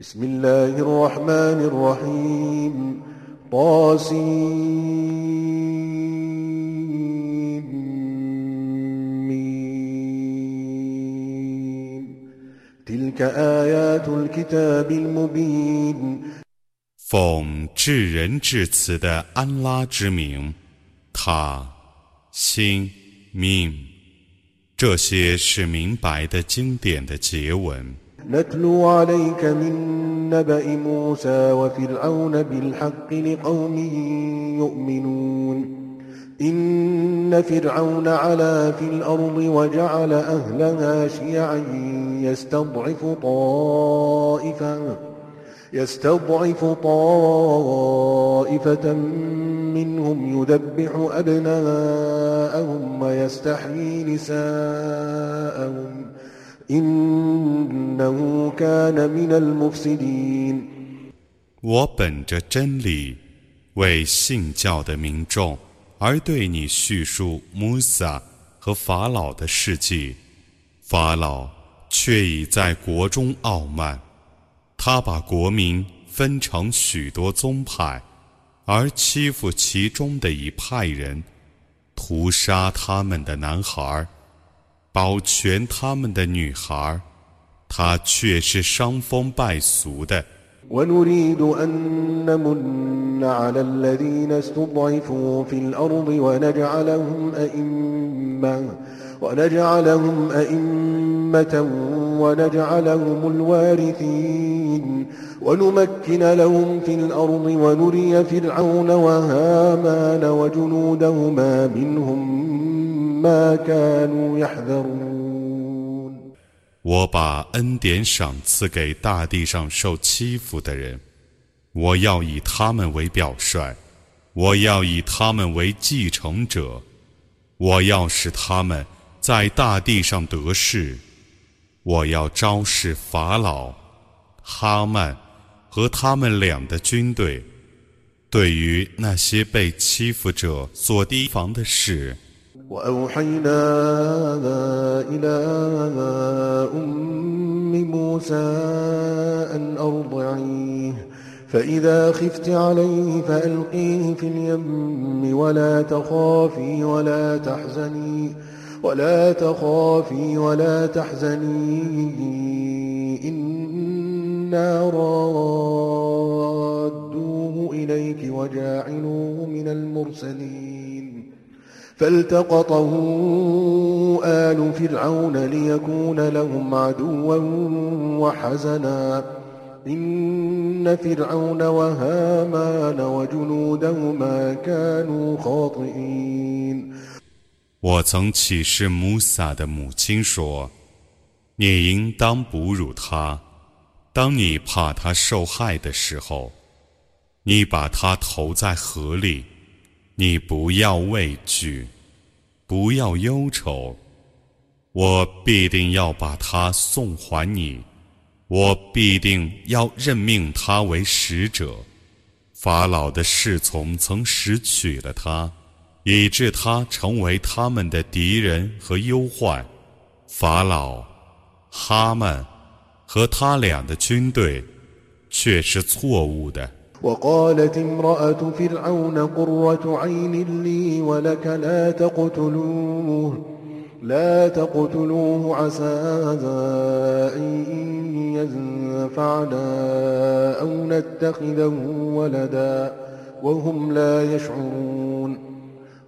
بسم الله الرحمن الرحيم طاسمين تلك آيات الكتاب المبين 奉至仁至慈的安拉之名，他、心、命，这些是明白的经典的结文。نتلو عليك من نبأ موسى وفرعون بالحق لقوم يؤمنون. إن فرعون علا في الأرض وجعل أهلها شيعا يستضعف طائفة يستضعف طائفة منهم يذبح أبناءهم ويستحيي نساءهم. 我本着真理，为信教的民众而对你叙述穆萨和法老的事迹，法老却已在国中傲慢，他把国民分成许多宗派，而欺负其中的一派人，屠杀他们的男孩。保全他们的女孩，她却是伤风败俗的。ونريد أن نمن على الذين استضعفوا في الأرض ونجعلهم أئمة ونجعلهم أئمة ونجعلهم الوارثين 我把恩典赏赐给大地上受欺负的人，我要以他们为表率，我要以他们为继承者，我要使他们在大地上得势，我要招示法老哈曼。和他们俩的军队，对于那些被欺负者所提防的事。رادوه إليك وجاعلوه من المرسلين. فالتقطه آل فرعون ليكون لهم عدوا وحزنا. إن فرعون وهامان وجنودهما كانوا خاطئين. 我曾启示穆萨的母亲说：“你应当哺乳他。”当你怕他受害的时候，你把他投在河里，你不要畏惧，不要忧愁，我必定要把他送还你，我必定要任命他为使者。法老的侍从曾拾取了他。”以致他成为他们的敌人和忧患。法老、哈曼和他俩的军队却是错误的。وقالت امرأة فرعون قرة عين لي ولك لا تقتلوه لا تقتلوه عسى أن ينفعنا أو نتخذه ولدا وهم لا يشعرون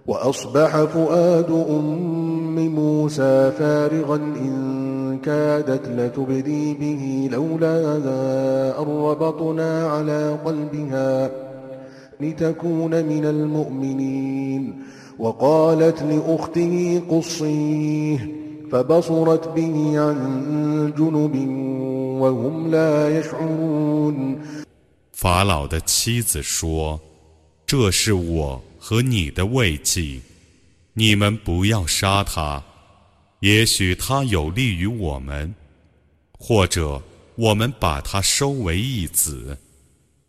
وأصبح فؤاد أم موسى فارغا إن كادت لتبدي به لولا أن ربطنا على قلبها لتكون من المؤمنين. وقالت لأخته قصيه فبصرت به عن جنب وهم لا يشعرون. 法老的妻子说：“这是我和你的慰藉，你们不要杀他，也许他有利于我们，或者我们把他收为义子。”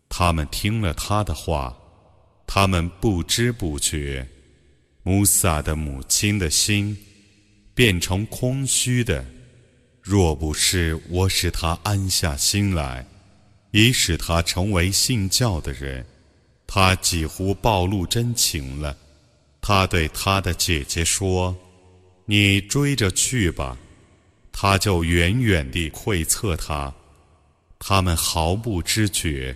他们听了他的话，他们不知不觉，穆萨的母亲的心变成空虚的。若不是我使他安下心来，以使他成为信教的人。他几乎暴露真情了。他对他的姐姐说你追着去吧。他就远远地窥测他。他们毫不知觉。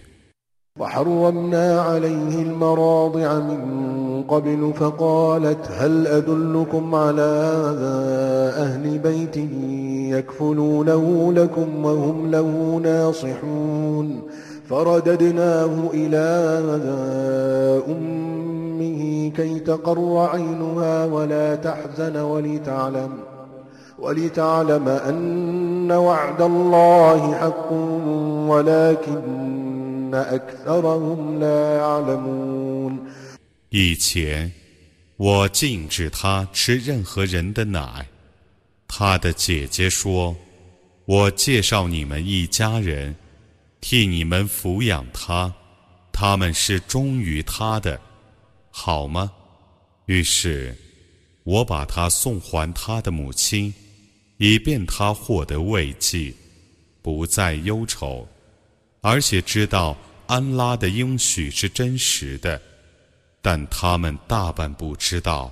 فرددناه إلى أمه كي تقر عينها ولا تحزن ولتعلم ولتعلم أن وعد الله حق ولكن أكثرهم لا يعلمون 以前，我禁止他吃任何人的奶。他的姐姐说：“我介绍你们一家人。”替你们抚养他，他们是忠于他的，好吗？”于是，我把他送还他的母亲，以便他获得慰藉，不再忧愁。而且知道安拉的应许是真实的，但他们大半不知道。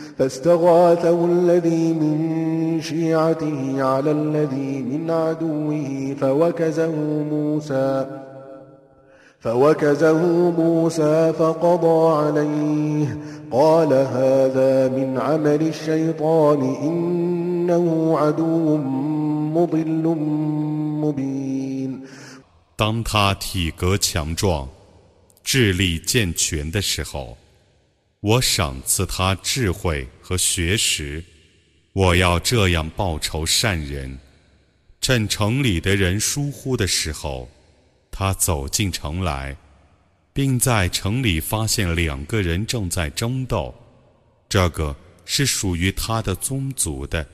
فاستغاثه الذي من شيعته على الذي من عدوه فوكزه موسى فوكزه موسى فقضى عليه قال هذا من عمل الشيطان إنه عدو مضل مبين. 当他体格强壮、智力健全的时候，我赏赐他智慧和学识。我要这样报仇善人。趁城里的人疏忽的时候，他走进城来，并在城里发现两个人正在争斗。这个是属于他的宗族的，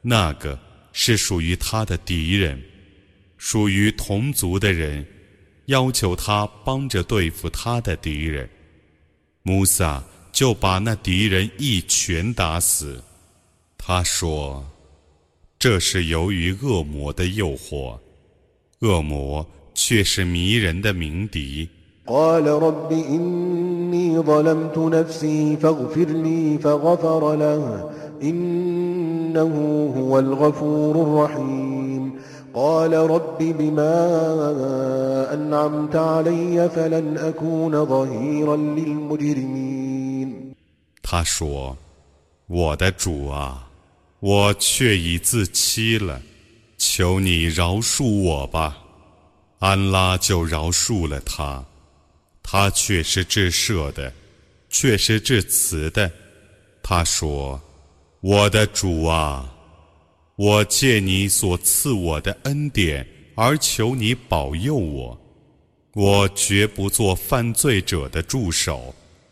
那个是属于他的敌人。属于同族的人要求他帮着对付他的敌人，穆萨就把那敌人一拳打死。他说：“这是由于恶魔的诱惑，恶魔却是迷人的鸣笛。”他说：“我的主啊，我却已自欺了，求你饶恕我吧。”安拉就饶恕了他，他却是至赦的，却是至慈的。他说：“我的主啊。”我借你所赐我的恩典而求你保佑我，我绝不做犯罪者的助手。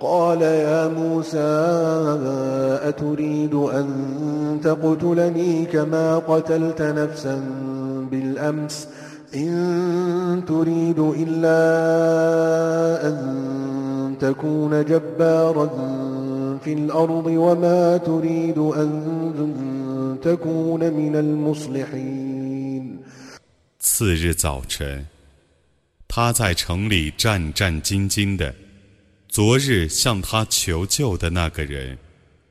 قال يا موسى أتريد أن تقتلني كما قتلت نفسا بالأمس؟ إن تريد إلا أن تكون جبارا في الأرض وما تريد أن تكون من المصلحين. 次日早晨，他在城里战战兢兢的昨日向他求救的那个人，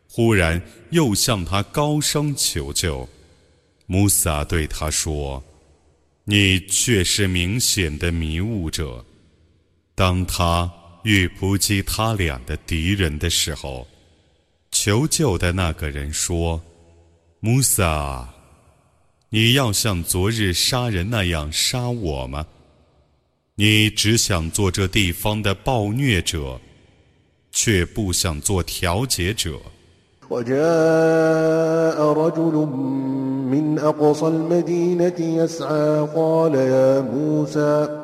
忽然又向他高声求救。穆萨对他说：“你却是明显的迷雾者。”当他遇扑击他俩的敌人的时候，求救的那个人说：“穆萨，你要像昨日杀人那样杀我吗？你只想做这地方的暴虐者，却不想做调解者。وجاء رجل من أقصى المدينة يسعى قال يا موسى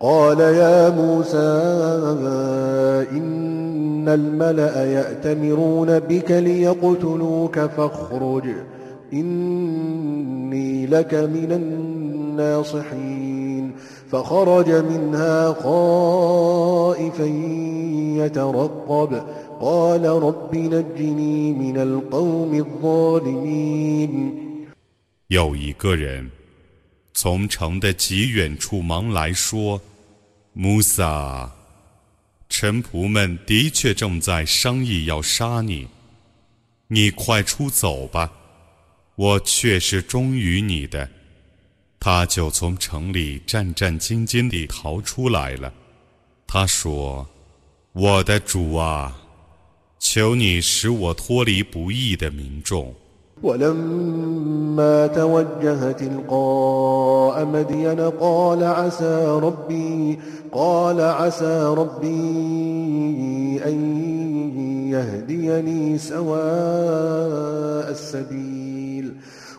قال يا موسى إن الملأ يأتمرون بك ليقتلوك فاخرج إني لك من الناصحين 有一个人从城的极远处忙来说：“穆萨，臣仆们的确正在商议要杀你，你快出走吧！我确实忠于你的。”他就从城里战战兢兢地逃出来了，他说，我的主啊，求你使我脱离不义的民众。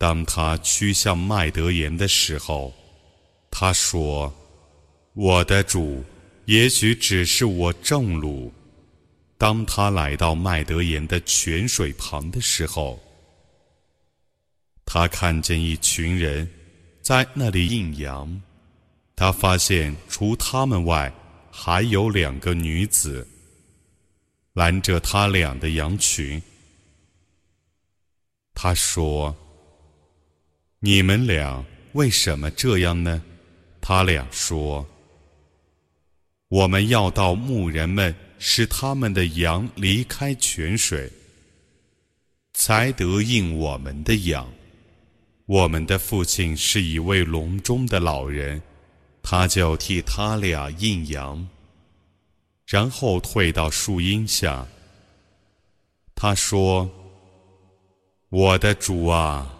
当他趋向麦德言的时候，他说：“我的主，也许只是我正路。”当他来到麦德言的泉水旁的时候，他看见一群人在那里应羊，他发现除他们外还有两个女子拦着他俩的羊群。他说：“你们俩为什么这样呢？”他俩说：“我们要到牧人们使他们的羊离开泉水，才得应我们的羊。”我们的父亲是一位隆中的老人，他就替他俩印羊，然后退到树荫下。他说：“我的主啊，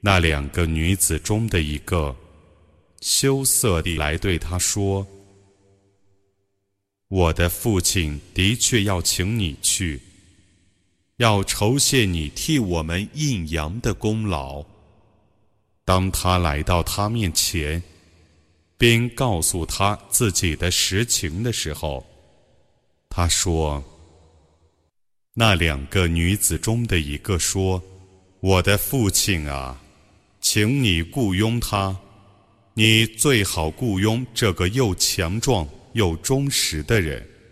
那两个女子中的一个羞涩地来对他说我的父亲的确要请你去要酬谢你替我们印阳的功劳。当他来到他面前。并告诉他自己的实情的时候，他说：“那两个女子中的一个说，我的父亲啊，请你雇佣他，你最好雇佣这个又强壮又忠实的人。”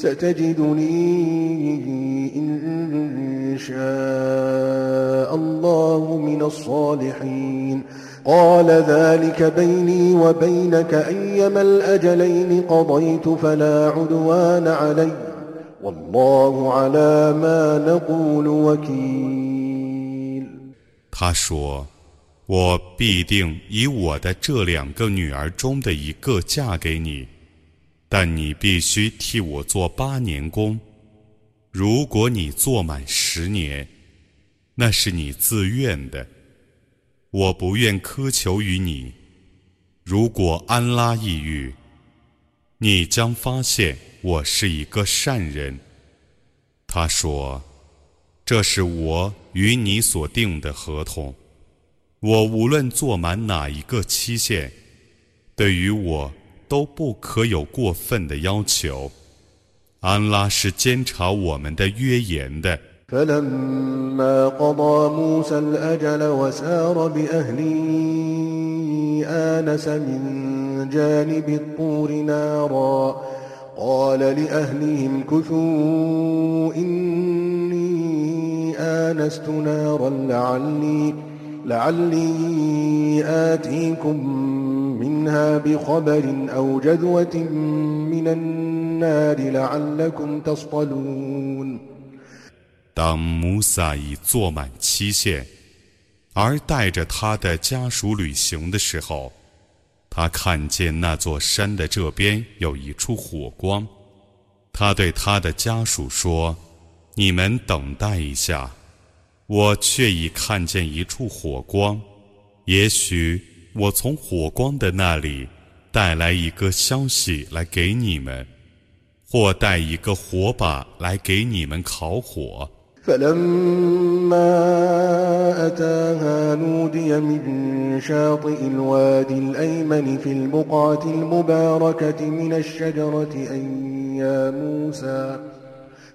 ستجدني إن شاء الله من الصالحين. قال ذلك بيني وبينك أيما الأجلين قضيت فلا عدوان علي. والله على ما نقول وكيل. 他说：“我必定以我的这两个女儿中的一个嫁给你。”但你必须替我做八年工。如果你做满十年，那是你自愿的，我不愿苛求于你。如果安拉抑郁，你将发现我是一个善人。”他说。这是我与你所定的合同，我无论做满哪一个期限，对于我都不可有过分的要求。安拉是监察我们的约言的。当穆萨已坐满期限，而带着他的家属旅行的时候，他看见那座山的这边有一处火光，他对他的家属说，你们等待一下。我却已看见一处火光。也许我从火光的那里带来一个消息来给你们，或带一个火把来给你们烤火。”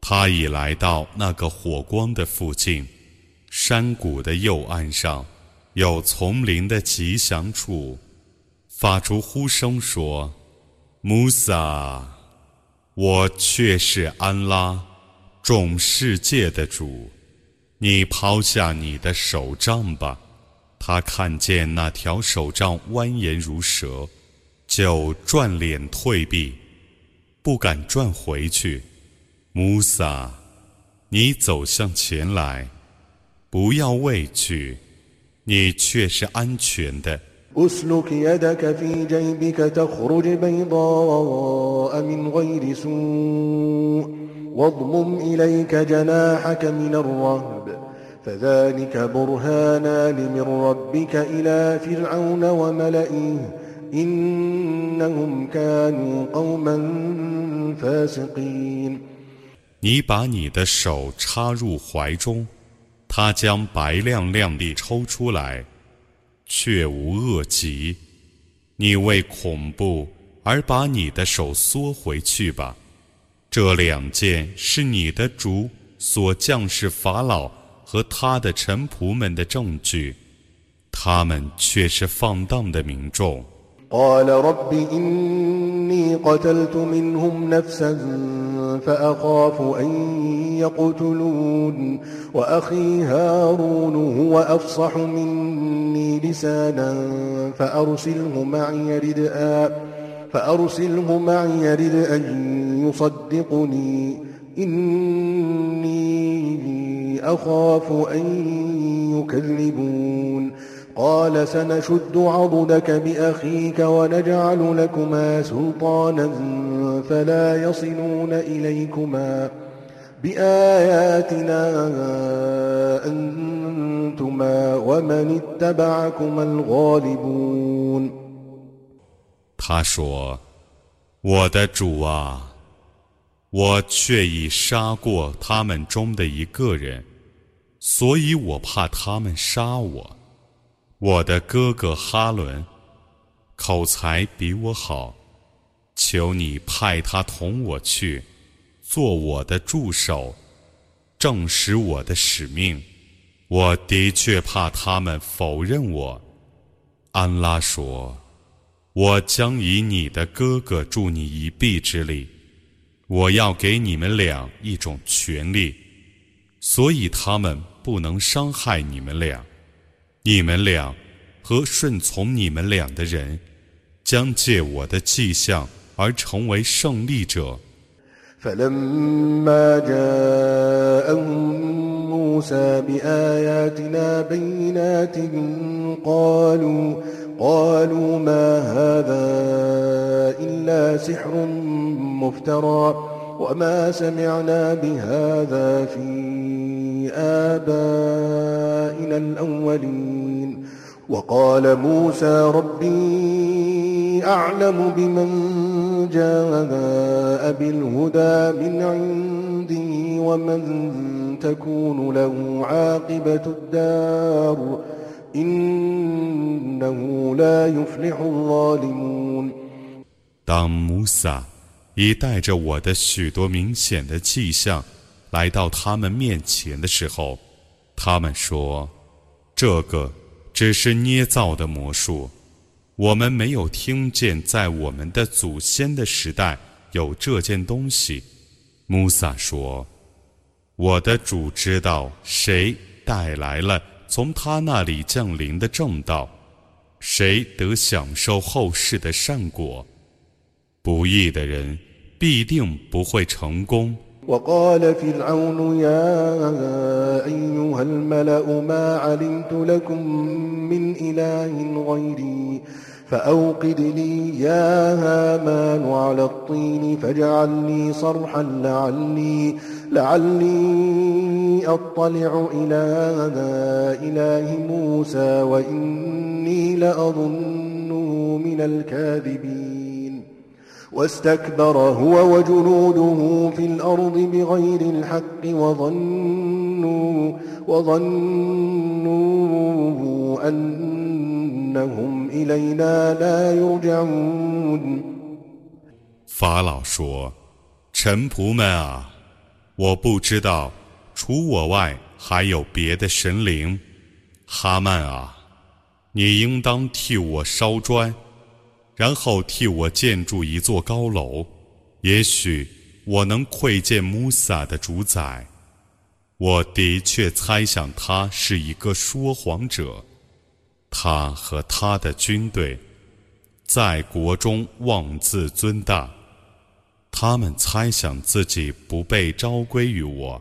他已来到那个火光的附近，山谷的右岸上有丛林的吉祥处，发出呼声说：“穆萨，我却是安拉，众世界的主，你抛下你的手杖吧。”他看见那条手杖蜿蜒如蛇，就转脸退避，不敢转回去。穆萨，你走向前来，不要畏惧，你却是安全的。你把你的手插入怀中，他将白亮亮丽抽出来，却无恶疾。你为恐怖而把你的手缩回去吧，这两件是你的主所降世法老。和他的臣仆们的证据，他们却是放荡的民众。قال رب إني قتلت منهم نفسا فأخاف أن يقتلون وأخي هارون هو أفصح مني لسانا فأرسله معي ردءا فأرسله معي ردءا يصدقني إني أخاف أن يكذبون. قال سنشد عضدك بأخيك ونجعل لكما سلطانا فلا يصلون إليكما. بآياتنا أنتما ومن اتبعكما الغالبون. 他说：“我的主啊，我却已杀过他们中的一个人。”所以我怕他们杀我。我的哥哥哈伦，口才比我好，求你派他同我去，做我的助手，证实我的使命。我的确怕他们否认我。”安拉说。我将以你的哥哥助你一臂之力，我要给你们俩一种权利，所以他们不能伤害你们俩，你们俩和顺从你们俩的人，将借我的迹象而成为胜利者。فلما جاءهم موسى بآياتنا بينات قالوا قالوا ما هذا إلا سحر مفترى وما سمعنا بهذا في آبائنا الأولين. وقال موسى ربي أعلم بمن جاء بالهدى من عندي ومن تكون له عاقبة الدار. إنه لا يفلح الظالمون. 当穆萨已带着我的许多明显的迹象来到他们面前的时候，他们说：“这个只是捏造的魔术，我们没有听见在我们的祖先的时代有这件东西。”穆萨说：“我的主知道谁带来了。”从他那里降临的正道，谁得享受后世的善果？不义的人必定不会成功。وقال فرعون يا أيها الملأ ما علمت لكم من إله غيري فأوقد لي يا هامان على الطين فاجعلني صرحا لعلي لعلي أطلع إلى إله موسى وإني لأظنه من الكاذبين. 法老说：“臣仆们啊，我不知道，除我外还有别的神灵。哈曼啊，你应当替我烧砖。”然后替我建筑一座高楼。也许我能窥见穆萨的主宰。我的确猜想他是一个说谎者。”他和他的军队在国中妄自尊大，他们猜想自己不被召归于我。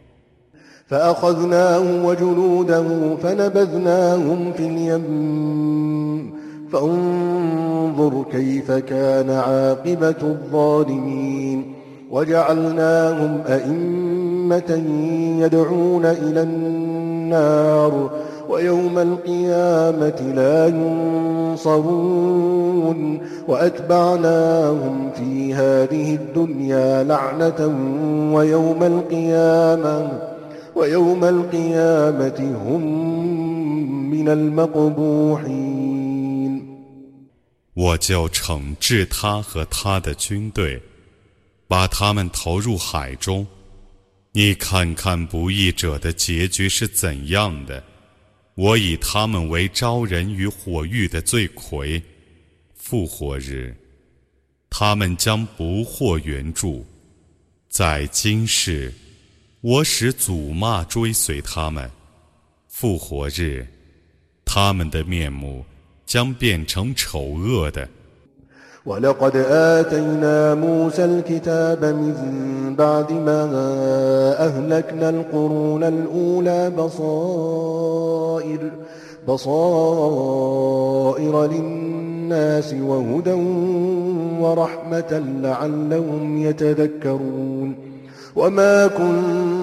ويوم القيامة لا ينصرون وأتبعناهم في هذه الدنيا لعنة ويوم القيامة ويوم القيامة هم من المقبوحين 我就惩治他和他的军队，把他们投入海中。你看看不义者的结局是怎样的。我以他们为招人于火狱的罪魁，复活日，他们将不获援助。在今世，我使祖骂追随他们；复活日，他们的面目将变成丑恶的。ولقد آتينا موسى الكتاب من بعد ما أهلكنا القرون الأولى بصائر بصائر للناس وهدى ورحمة لعلهم يتذكرون وما كنت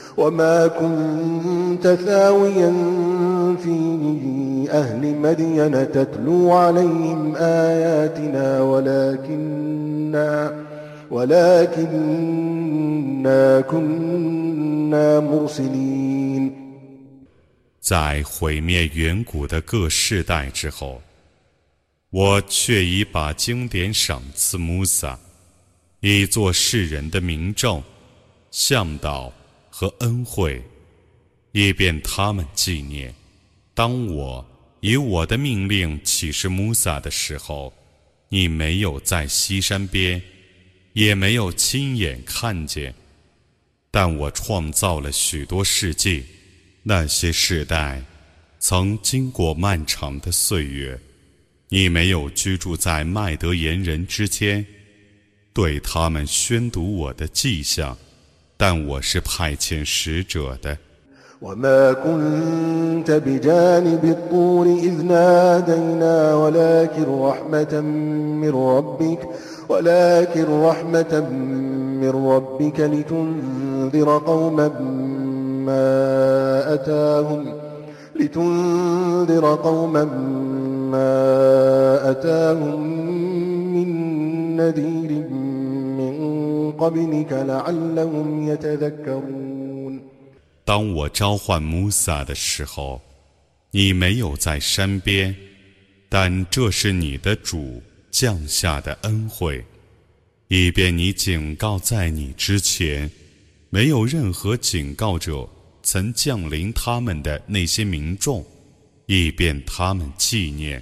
在毁灭远古的各世代之后，我却已把经典赏赐穆萨，以作世人的名证、向导。和恩惠，以便他们纪念。当我以我的命令启示穆萨的时候，你没有在西山边，也没有亲眼看见，但我创造了许多世界。那些世代曾经过漫长的岁月，你没有居住在麦德言人之间，对他们宣读我的迹象，但我是派遣使者的。وما كنت بجانب الطور إذ نادينا ولكن رحمة من ربك ولكن رحمة من ربك لتنذر قوما ما أتاهم لتنذر قوما ما أتاهم من نذير 当我召唤穆萨的时候，你没有在身边，但这是你的主降下的恩惠，以便你警告在你之前，没有任何警告者曾降临他们的那些民众，以便他们纪念。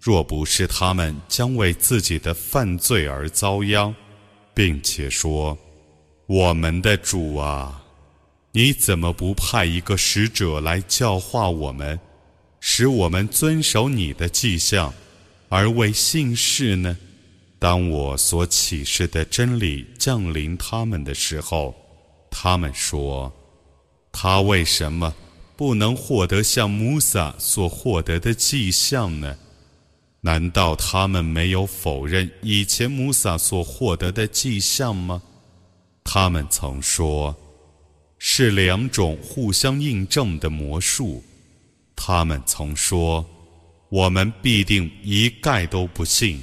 若不是他们将为自己的犯罪而遭殃，并且说：“我们的主啊，你怎么不派一个使者来教化我们，使我们遵守你的迹象，而为信士呢？”当我所启示的真理降临他们的时候，他们说：“他为什么？”不能获得像穆萨所获得的迹象呢？难道他们没有否认以前穆萨所获得的迹象吗？他们曾说，是两种互相印证的魔术。他们曾说，我们必定一概都不信。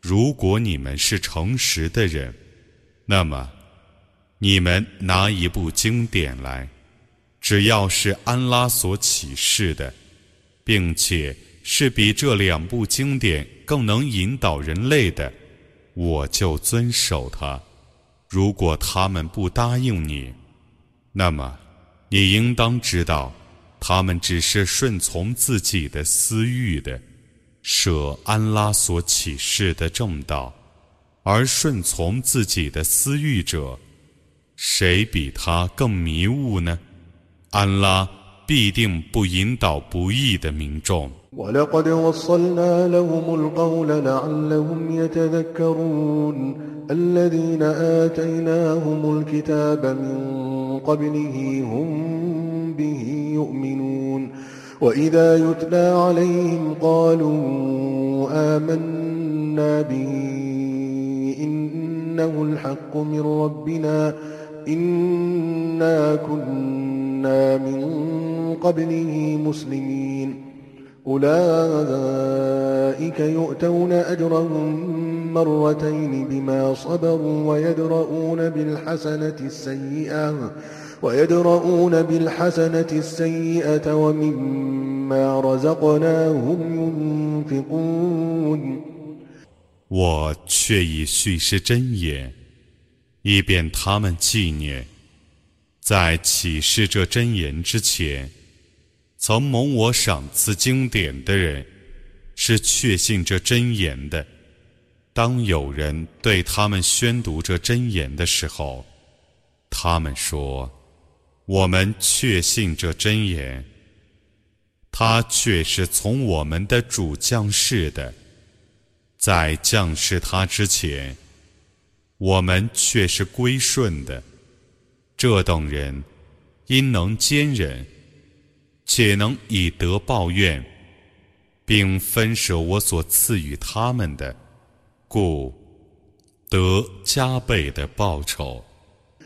如果你们是诚实的人，那么你们拿一部经典来，只要是安拉所启示的，并且是比这两部经典更能引导人类的，我就遵守它。如果他们不答应你，那么你应当知道，他们只是顺从自己的私欲的，舍安拉所启示的正道而顺从自己的私欲者谁比他更迷雾呢？安拉必定不引导不义的民众。وإذا يتلى عليهم قالوا آمنا به إنه الحق من ربنا إنا كنا من قبله مسلمين. أولئك يؤتون أجرهم مرتين بما صبروا ويدرؤون بالحسنة السيئة. 我却以叙事真言以便他们纪念。在启示这真言之前曾蒙我赏赐经典的人是确信这真言的。当有人对他们宣读这真言的时候他们说我们确信这真言，他却是从我们的主降世的，在降世他之前。”我们却是归顺的，这等人因能坚忍，且能以德报怨，并分舍我所赐予他们的，故得加倍的报酬。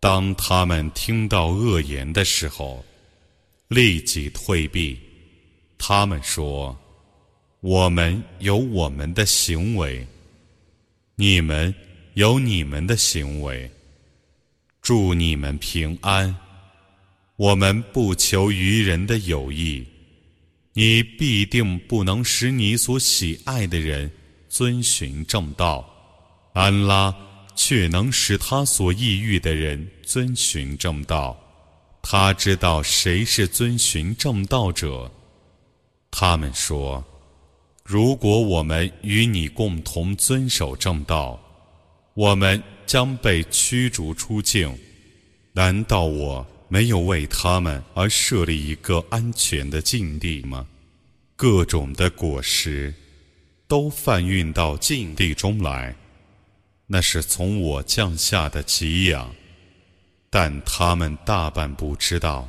当他们听到恶言的时候，立即退避。他们说：“我们有我们的行为，你们有你们的行为，祝你们平安。我们不求于人的友谊，你必定不能使你所喜爱的人遵循正道。安拉却能使他所抑郁的人遵循正道。他知道谁是遵循正道者。他们说：如果我们与你共同遵守正道。我们将被驱逐出境，难道我没有为他们而设立一个安全的境地吗？各种的果实都贩运到境地中来，那是从我降下的给养，但他们大半不知道。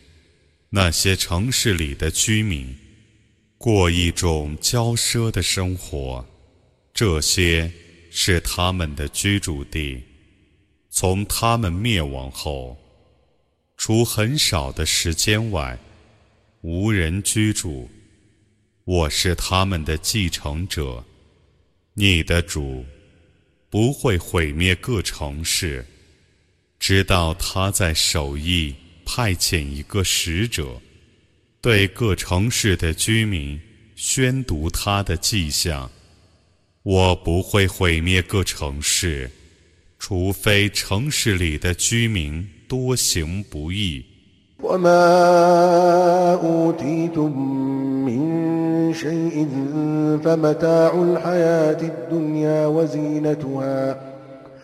那些城市里的居民过一种骄奢的生活，这些是他们的居住地。从他们灭亡后，除很少的时间外，无人居住。我是他们的继承者。你的主不会毁灭各城市，直到他在首义派遣一个使者，对各城市的居民宣读他的迹象。我不会毁灭各城市。除非城市里的居民多行不义。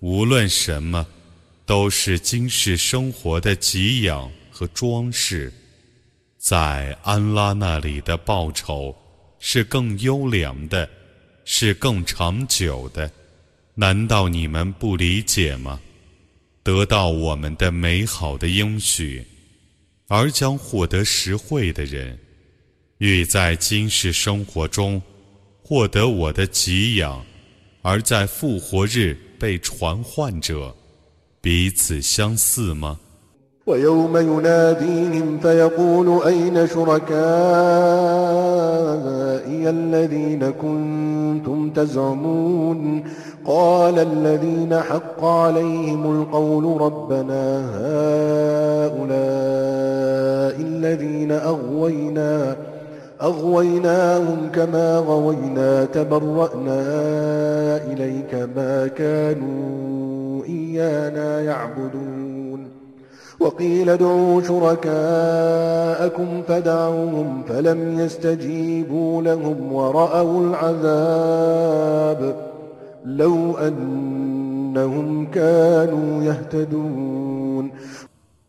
无论什么，都是今世生活的给养和装饰，在安拉那里的报酬是更优良的。是更长久的，难道你们不理解吗？得到我们的美好的应许，而将获得实惠的人，欲在今世生活中获得我的给养，而在复活日被传唤者，彼此相似吗？أغويناهم كما غوينا تبرأنا إليك ما كانوا إيانا يعبدون. وقيل ادعوا شركاءكم فدعوهم فلم يستجيبوا لهم ورأوا العذاب. لو أنهم كانوا يهتدون.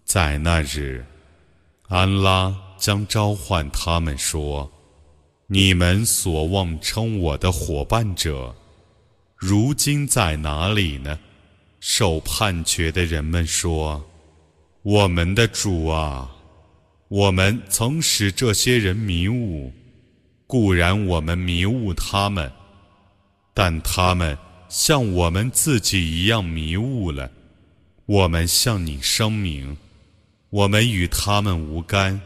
在那日，安拉将召唤他们说：“你们所妄称我的伙伴者，如今在哪里呢？”受判决的人们说。我们的主啊，我们曾使这些人迷雾，固然我们迷雾他们，但他们像我们自己一样迷雾了。我们向你声明，我们与他们无干，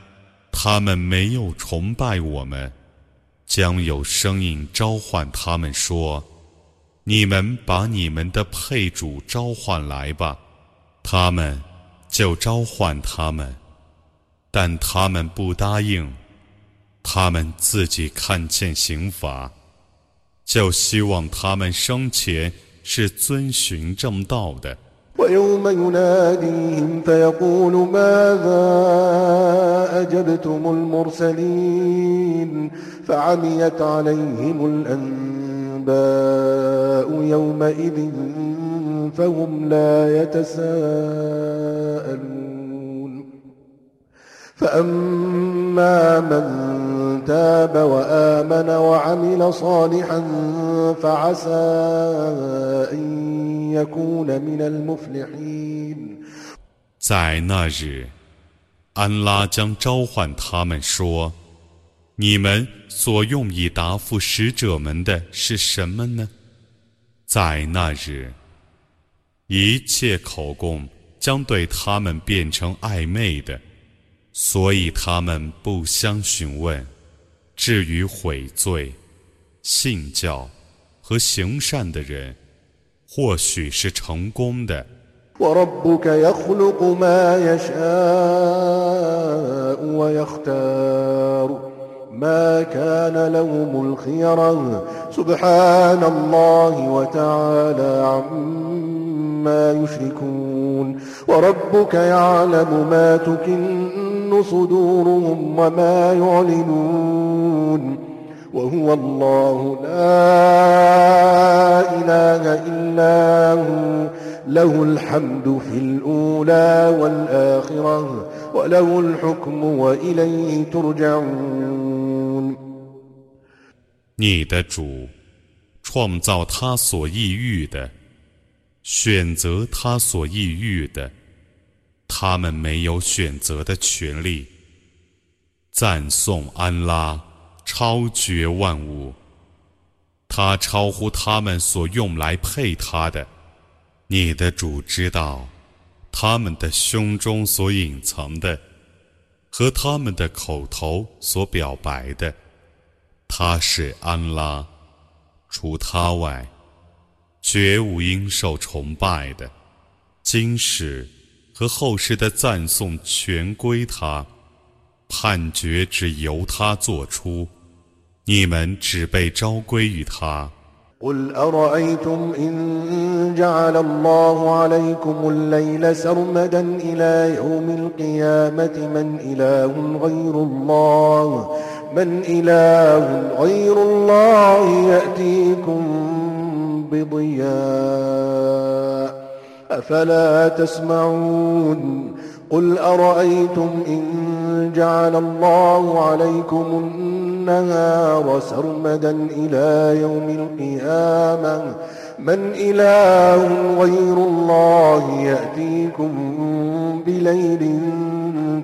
他们没有崇拜我们，将有声音召唤他们说：“你们把你们的配主召唤来吧。”他们。就召唤他们，但他们不答应。他们自己看见刑罚，就希望他们生前是遵循正道的。ويوم يناديهم فيقول ماذا أجبتم المرسلين فعميت عليهم الأنباء يومئذ فهم لا يتساءلون. 在那日安拉将召唤他们说你们所用以答复使者们的是什么呢？在那日一切口供将对他们变成暧昧的。所以他们不相询问。至于悔罪、信教和行善的人，或许是成功的。وربك يخلق ما يشاء ويختار ما كان لهم الخيرا سبحان الله وتعالى عما يشركون وربك يعلم ما تكن تكن صدورهم وما يعلنون وهو الله لا إله إلا هو له الحمد في الأولى والآخرة وله الحكم وإليه ترجعون 你的主创造他所抑郁的，选择他所抑郁的。他们没有选择的权利。赞颂安拉，超绝万物，他超乎他们所用来配他的。你的主知道他们的胸中所隐藏的，和他们的口头所表白的。他是安拉，除他外，绝无应受崇拜的。今世和后世的赞颂全归他，判决只由他做出，你们只被昭归于他。أفلا تسمعون قل أرأيتم إن جعل الله عليكم النهار سرمدا إلى يوم القيامة؟ من إله غير الله يأتيكم بليل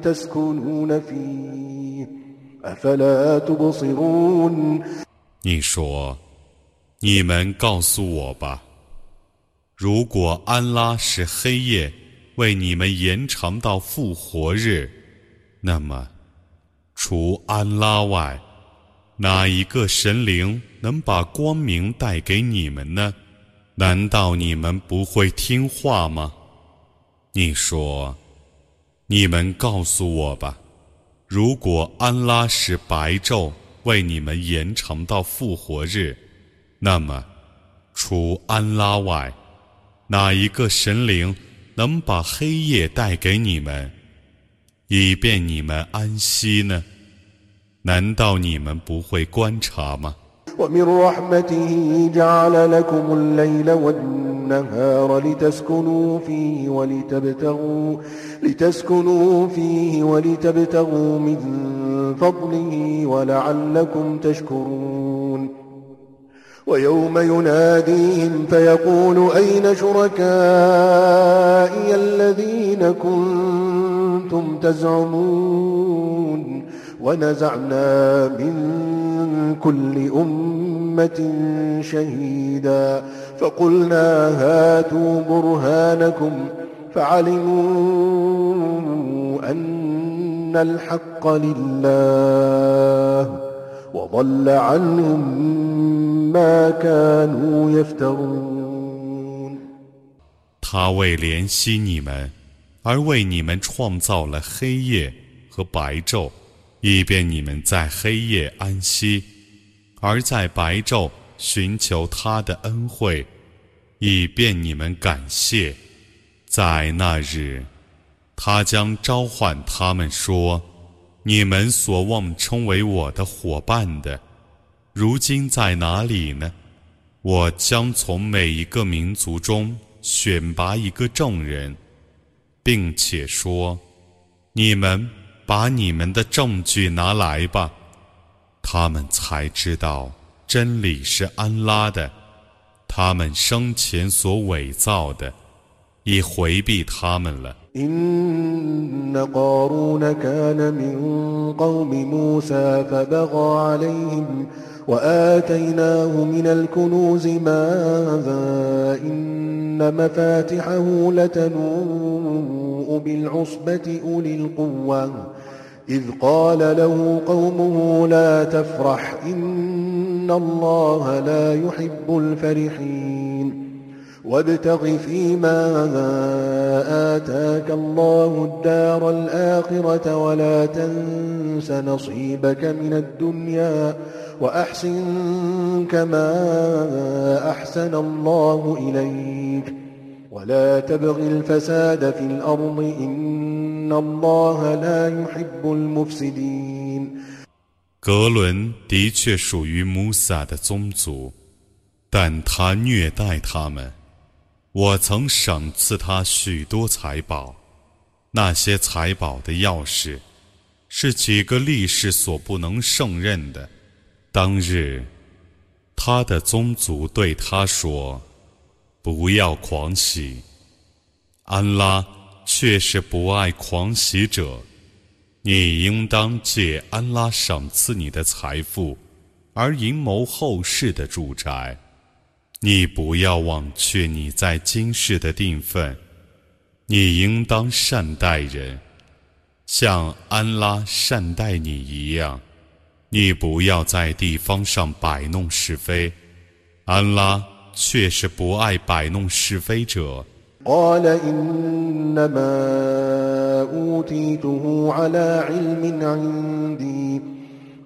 تسكنون فيه. أفلا تبصرون؟ 你说，你们告诉我吧。如果安拉使黑夜。为你们延长到复活日，那么，除安拉外，哪一个神灵能把光明带给你们呢？难道你们不会听话吗？你说，你们告诉我吧，如果安拉使白昼为你们延长到复活日，那么，除安拉外，哪一个神灵能把黑夜带给你们，以便你们安息呢？难道你们不会观察吗 ويوم يناديهم فيقول أين شركائي الذين كنتم تزعمون ونزعنا من كل أمة شهيدا فقلنا هاتوا برهانكم فعلموا أن الحق لله 我忘了安，他为怜惜你们，而为你们创造了黑夜和白昼，以便你们在黑夜安息；而在白昼寻求他的恩惠，以便你们感谢。在那日，他将召唤他们说。你们所望称为我的伙伴的。”如今在哪里呢？我将从每一个民族中选拔一个证人，并且说：“你们把你们的证据拿来吧。”他们才知道真理是安拉的，他们生前所伪造的已回避他们了。وآتيناه من الكنوز ما إن مفاتحه لتنوء بالعصبة أولي القوة. إذ قال له قومه لا تفرح إن الله لا يحب الفرحين. وابتغ فيما آتاك الله الدار الآخرة ولا تنس نصيبك من الدنيا وأحسن كما أحسن الله إليك ولا تبغ الفساد في الأرض إن الله لا يحب المفسدين 格伦的确属于穆萨的宗族，但他虐待他们。我曾赏赐他许多财宝，那些财宝的钥匙是几个力士所不能胜任的。当日，他的宗族对他说：“不要狂喜，安拉却是不爱狂喜者。”你应当借安拉赏赐你的财富，而阴谋后世的住宅。你不要忘却你在今世的定分，你应当善待人，像安拉善待你一样，你不要在地方上摆弄是非，安拉却是不爱摆弄是非者。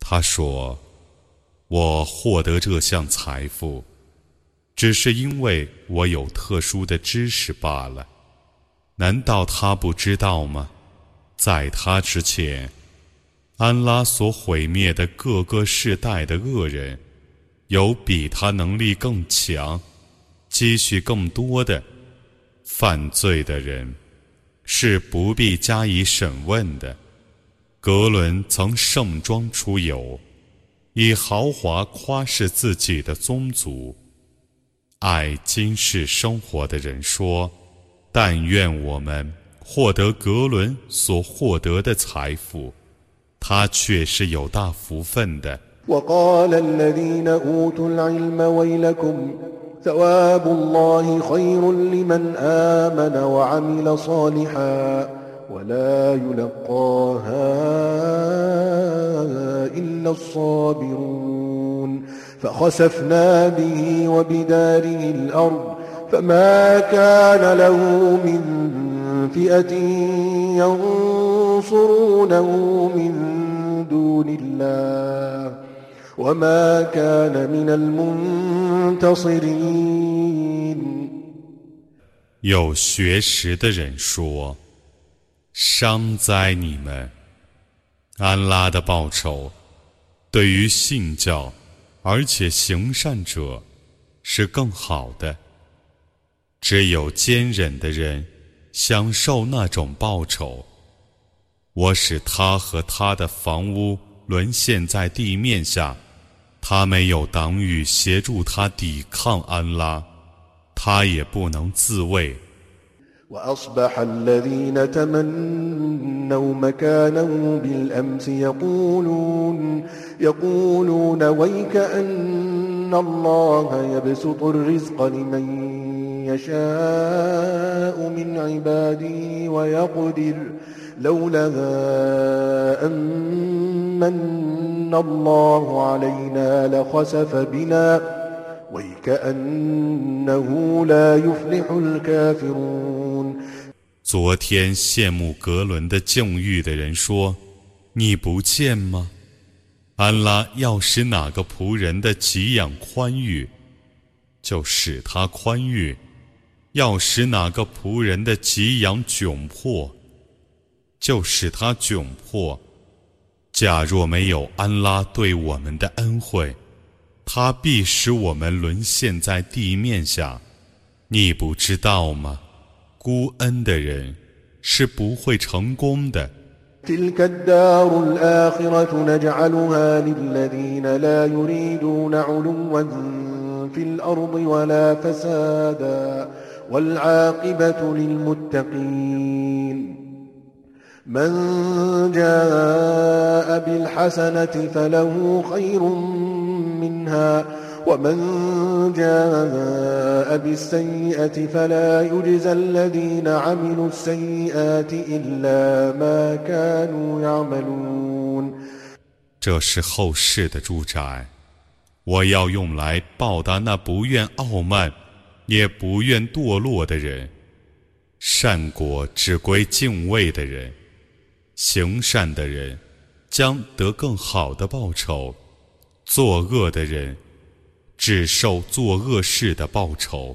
他说我获得这项财富只是因为我有特殊的知识罢了。难道他不知道吗？在他之前安拉所毁灭的各个世代的恶人，有比他能力更强、积蓄更多的犯罪的人，是不必加以审问的。格伦曾盛装出游，以豪华夸示自己的宗族。爱今世生活的人说：“但愿我们获得格伦所获得的财富。”他却是有大福分的。وقال الذين أوتوا العلم ويلكم ثواب الله خير لمن آمن وعمل صالحا ولا يلقاها إلا الصابرون فخسفنا به وبداره الأرض 有学识的人说伤灾你们安拉的报酬对于信教而且行善者是更好的。只有坚忍的人享受那种报酬。我使他和他的房屋沦陷在地面下，他没有挡雨协助他抵抗安拉，他也不能自卫。昨天羡慕格伦的境遇的人说你不见吗？安拉要使哪个仆人的给养宽裕？就使他宽裕。要使哪个仆人的给养窘迫。”就使他窘迫。假若没有安拉对我们的恩惠，他必使我们沦陷在地面下。你不知道吗？孤恩的人是不会成功的。والعاقبة للمتقين. من جاء بالحسنة فله خير منها ومن جاء بالسيئة فلا يجزى الذين عملوا السيئات إلا ما كانوا يعملون. 这是后世的住宅，我要用来报答那不愿傲慢也不愿堕落的人。善果只归敬畏的人，行善的人将得更好的报酬，作恶的人只受作恶事的报酬。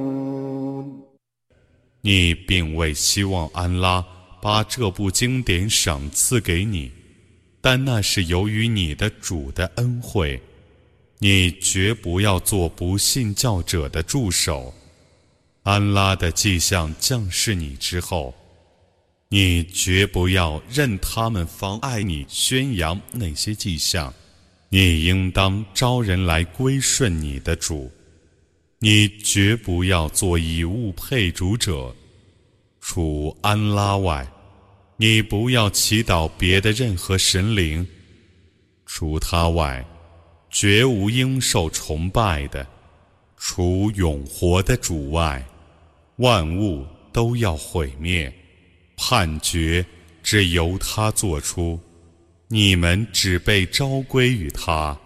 你并未希望安拉把这部经典赏赐给你。但那是由于你的主的恩惠，你绝不要做不信教者的助手。安拉的迹象降世你之后，你绝不要任他们妨碍你宣扬那些迹象。你应当招人来归顺你的主。你绝不要做以物配主者，除安拉外。你不要祈祷别的任何神灵，除他外，绝无应受崇拜的；除永活的主外，万物都要毁灭。判决只由他做出，你们只被召归于他。